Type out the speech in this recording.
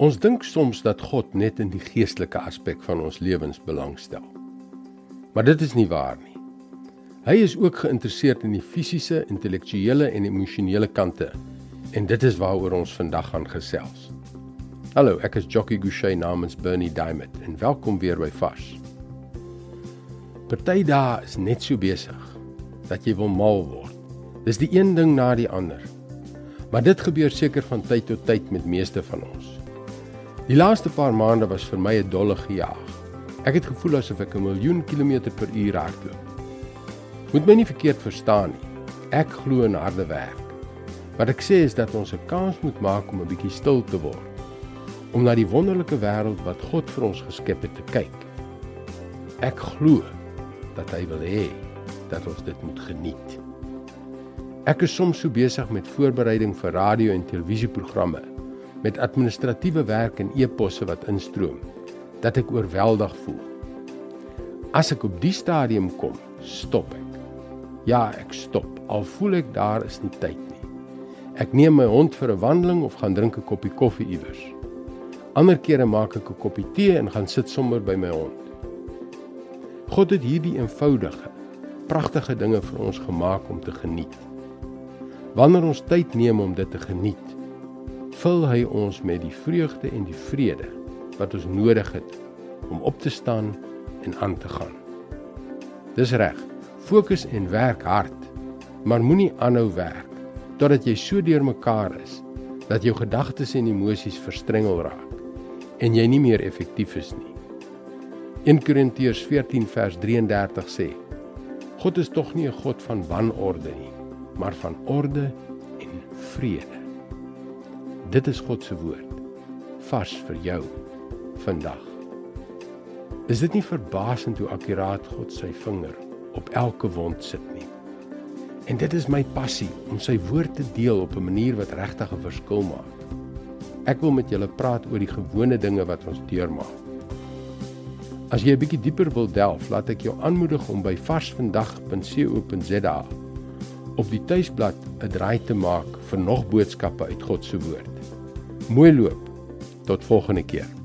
Ons dink soms dat God net in die geestelike aspek van ons lewens belangstel. Maar dit is nie waar nie. Hy is ook geïnteresseerd in die fisiese, intellektuele en emosionele kante. En dit is waaroor ons vandag gaan gesels. Hallo, ek is Jockey Gouchee namens Bernie Diamond en welkom weer by Vars. Party dae is net so besig dat jy wil mal word. Dis die een ding na die ander. Maar dit gebeur seker van tyd tot tyd met meeste van ons. Die laaste paar maande was vir my 'n dolle gejaag. Ek het gevoel asof ek 'n miljoen kilometer per uur hardloop. Moet my nie verkeerd verstaan nie. Ek glo in harde werk. Wat ek sê is dat ons 'n kans moet maak om 'n bietjie stil te word. Om na die wonderlike wêreld wat God vir ons geskep het te kyk. Ek glo dat hy wil hê dat ons dit moet geniet. Ek is soms so besig met voorbereiding vir radio en televisieprogramme, met administratiewe werk en e-posse wat instroom, dat ek oorweldig voel. As ek op die stadium kom, stop ek. Ja, ek stop. Al voel ek daar is nie tyd nie. Ek neem my hond vir 'n wandeling of gaan drink 'n koppie koffie iewers. Ander kere maak ek 'n koppie tee en gaan sit sommer by my hond. God het hierdie eenvoudige, pragtige dinge vir ons gemaak om te geniet. Wanneer ons tyd neem om dit te geniet, vul hy ons met die vreugde en die vrede wat ons nodig het om op te staan en aan te gaan. Dis reg. Fokus en werk hard, maar moenie aanhou werk totdat jy so deurmekaar is dat jou gedagtes en emosies verstrengel raak en jy nie meer effektief is nie. 1 Korintiërs 14 vers 33 sê: God is tog nie 'n God van wanorde nie, maar van orde en vrede. Dit is God se woord vars vir jou vandag. Is dit nie verbasend hoe akkuraat God sy vinger op elke wond sit nie? En dit is my passie om sy woord te deel op 'n manier wat regtig 'n verskil maak. Ek wil met julle praat oor die gewone dinge wat ons deurmaak. As jy 'n bietjie dieper wil delf, laat ek jou aanmoedig om by varsvandag.co.za op die tuisblad 'n draai te maak vir nog boodskappe uit God se woord. Mooi loop. Tot volgende keer.